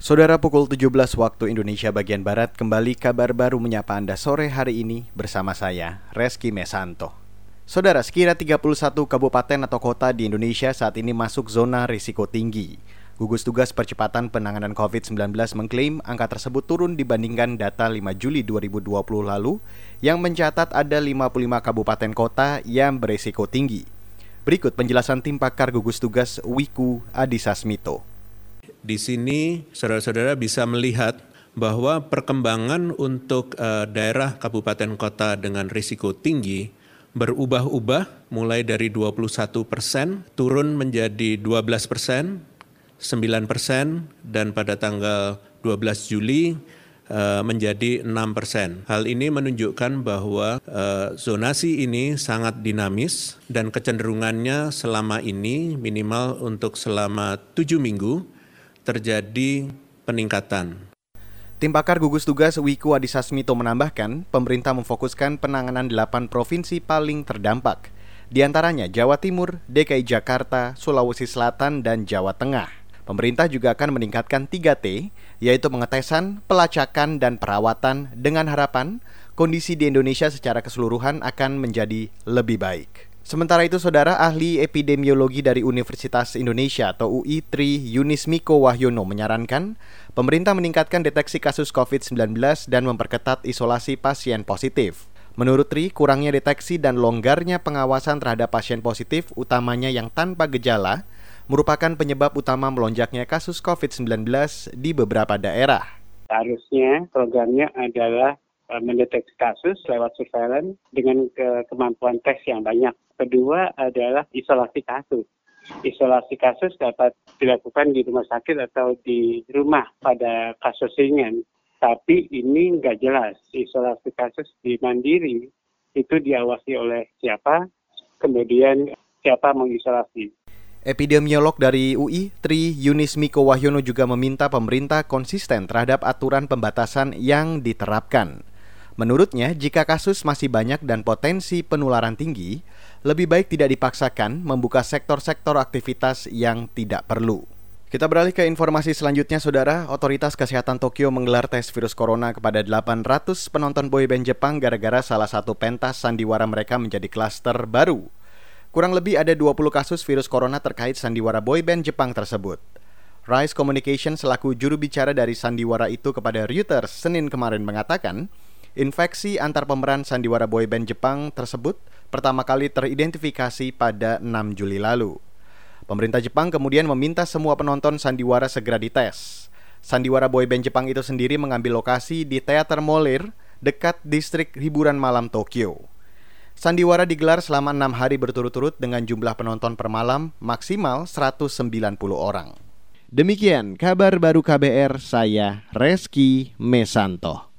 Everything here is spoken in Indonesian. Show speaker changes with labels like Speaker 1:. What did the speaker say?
Speaker 1: Saudara pukul 17 waktu Indonesia bagian Barat kembali kabar baru menyapa Anda sore hari ini bersama saya, Reski Mesanto. Saudara, sekira 31 kabupaten atau kota di Indonesia saat ini masuk zona risiko tinggi. Gugus Tugas Percepatan Penanganan COVID-19 mengklaim angka tersebut turun dibandingkan data 5 Juli 2020 lalu yang mencatat ada 55 kabupaten kota yang berisiko tinggi. Berikut penjelasan tim pakar gugus tugas Wiku Adhisa Smito.
Speaker 2: Di sini saudara-saudara bisa melihat bahwa perkembangan untuk uh, daerah kabupaten kota dengan risiko tinggi berubah-ubah mulai dari 21 persen turun menjadi 12 persen, 9 persen, dan pada tanggal 12 Juli uh, menjadi 6 persen. Hal ini menunjukkan bahwa uh, zonasi ini sangat dinamis dan kecenderungannya selama ini minimal untuk selama 7 minggu terjadi peningkatan.
Speaker 1: Tim pakar gugus tugas Wiku Adhisa Smito menambahkan, pemerintah memfokuskan penanganan 8 provinsi paling terdampak, di antaranya Jawa Timur, DKI Jakarta, Sulawesi Selatan, dan Jawa Tengah. Pemerintah juga akan meningkatkan 3T, yaitu pengetesan, pelacakan, dan perawatan dengan harapan kondisi di Indonesia secara keseluruhan akan menjadi lebih baik. Sementara itu, saudara ahli epidemiologi dari Universitas Indonesia atau UI Tri Yunismiko Wahyono menyarankan pemerintah meningkatkan deteksi kasus COVID-19 dan memperketat isolasi pasien positif. Menurut Tri, kurangnya deteksi dan longgarnya pengawasan terhadap pasien positif, utamanya yang tanpa gejala, merupakan penyebab utama melonjaknya kasus COVID-19 di beberapa daerah.
Speaker 3: Harusnya programnya adalah mendeteksi kasus lewat surveillance dengan ke kemampuan tes yang banyak. Kedua adalah isolasi kasus. Isolasi kasus dapat dilakukan di rumah sakit atau di rumah pada kasus ringan. Tapi ini nggak jelas. Isolasi kasus di mandiri itu diawasi oleh siapa, kemudian siapa mengisolasi.
Speaker 1: Epidemiolog dari UI, Tri Yunis Miko Wahyono juga meminta pemerintah konsisten terhadap aturan pembatasan yang diterapkan. Menurutnya, jika kasus masih banyak dan potensi penularan tinggi, lebih baik tidak dipaksakan membuka sektor-sektor aktivitas yang tidak perlu. Kita beralih ke informasi selanjutnya, Saudara. Otoritas Kesehatan Tokyo menggelar tes virus corona kepada 800 penonton boyband Jepang gara-gara salah satu pentas sandiwara mereka menjadi klaster baru. Kurang lebih ada 20 kasus virus corona terkait sandiwara boyband Jepang tersebut. Rise Communication selaku juru bicara dari sandiwara itu kepada Reuters Senin kemarin mengatakan, Infeksi antar pemeran sandiwara boyband Jepang tersebut pertama kali teridentifikasi pada 6 Juli lalu. Pemerintah Jepang kemudian meminta semua penonton sandiwara segera dites. Sandiwara boyband Jepang itu sendiri mengambil lokasi di Teater Molir dekat distrik hiburan malam Tokyo. Sandiwara digelar selama enam hari berturut-turut dengan jumlah penonton per malam maksimal 190 orang. Demikian kabar baru KBR saya Reski Mesanto.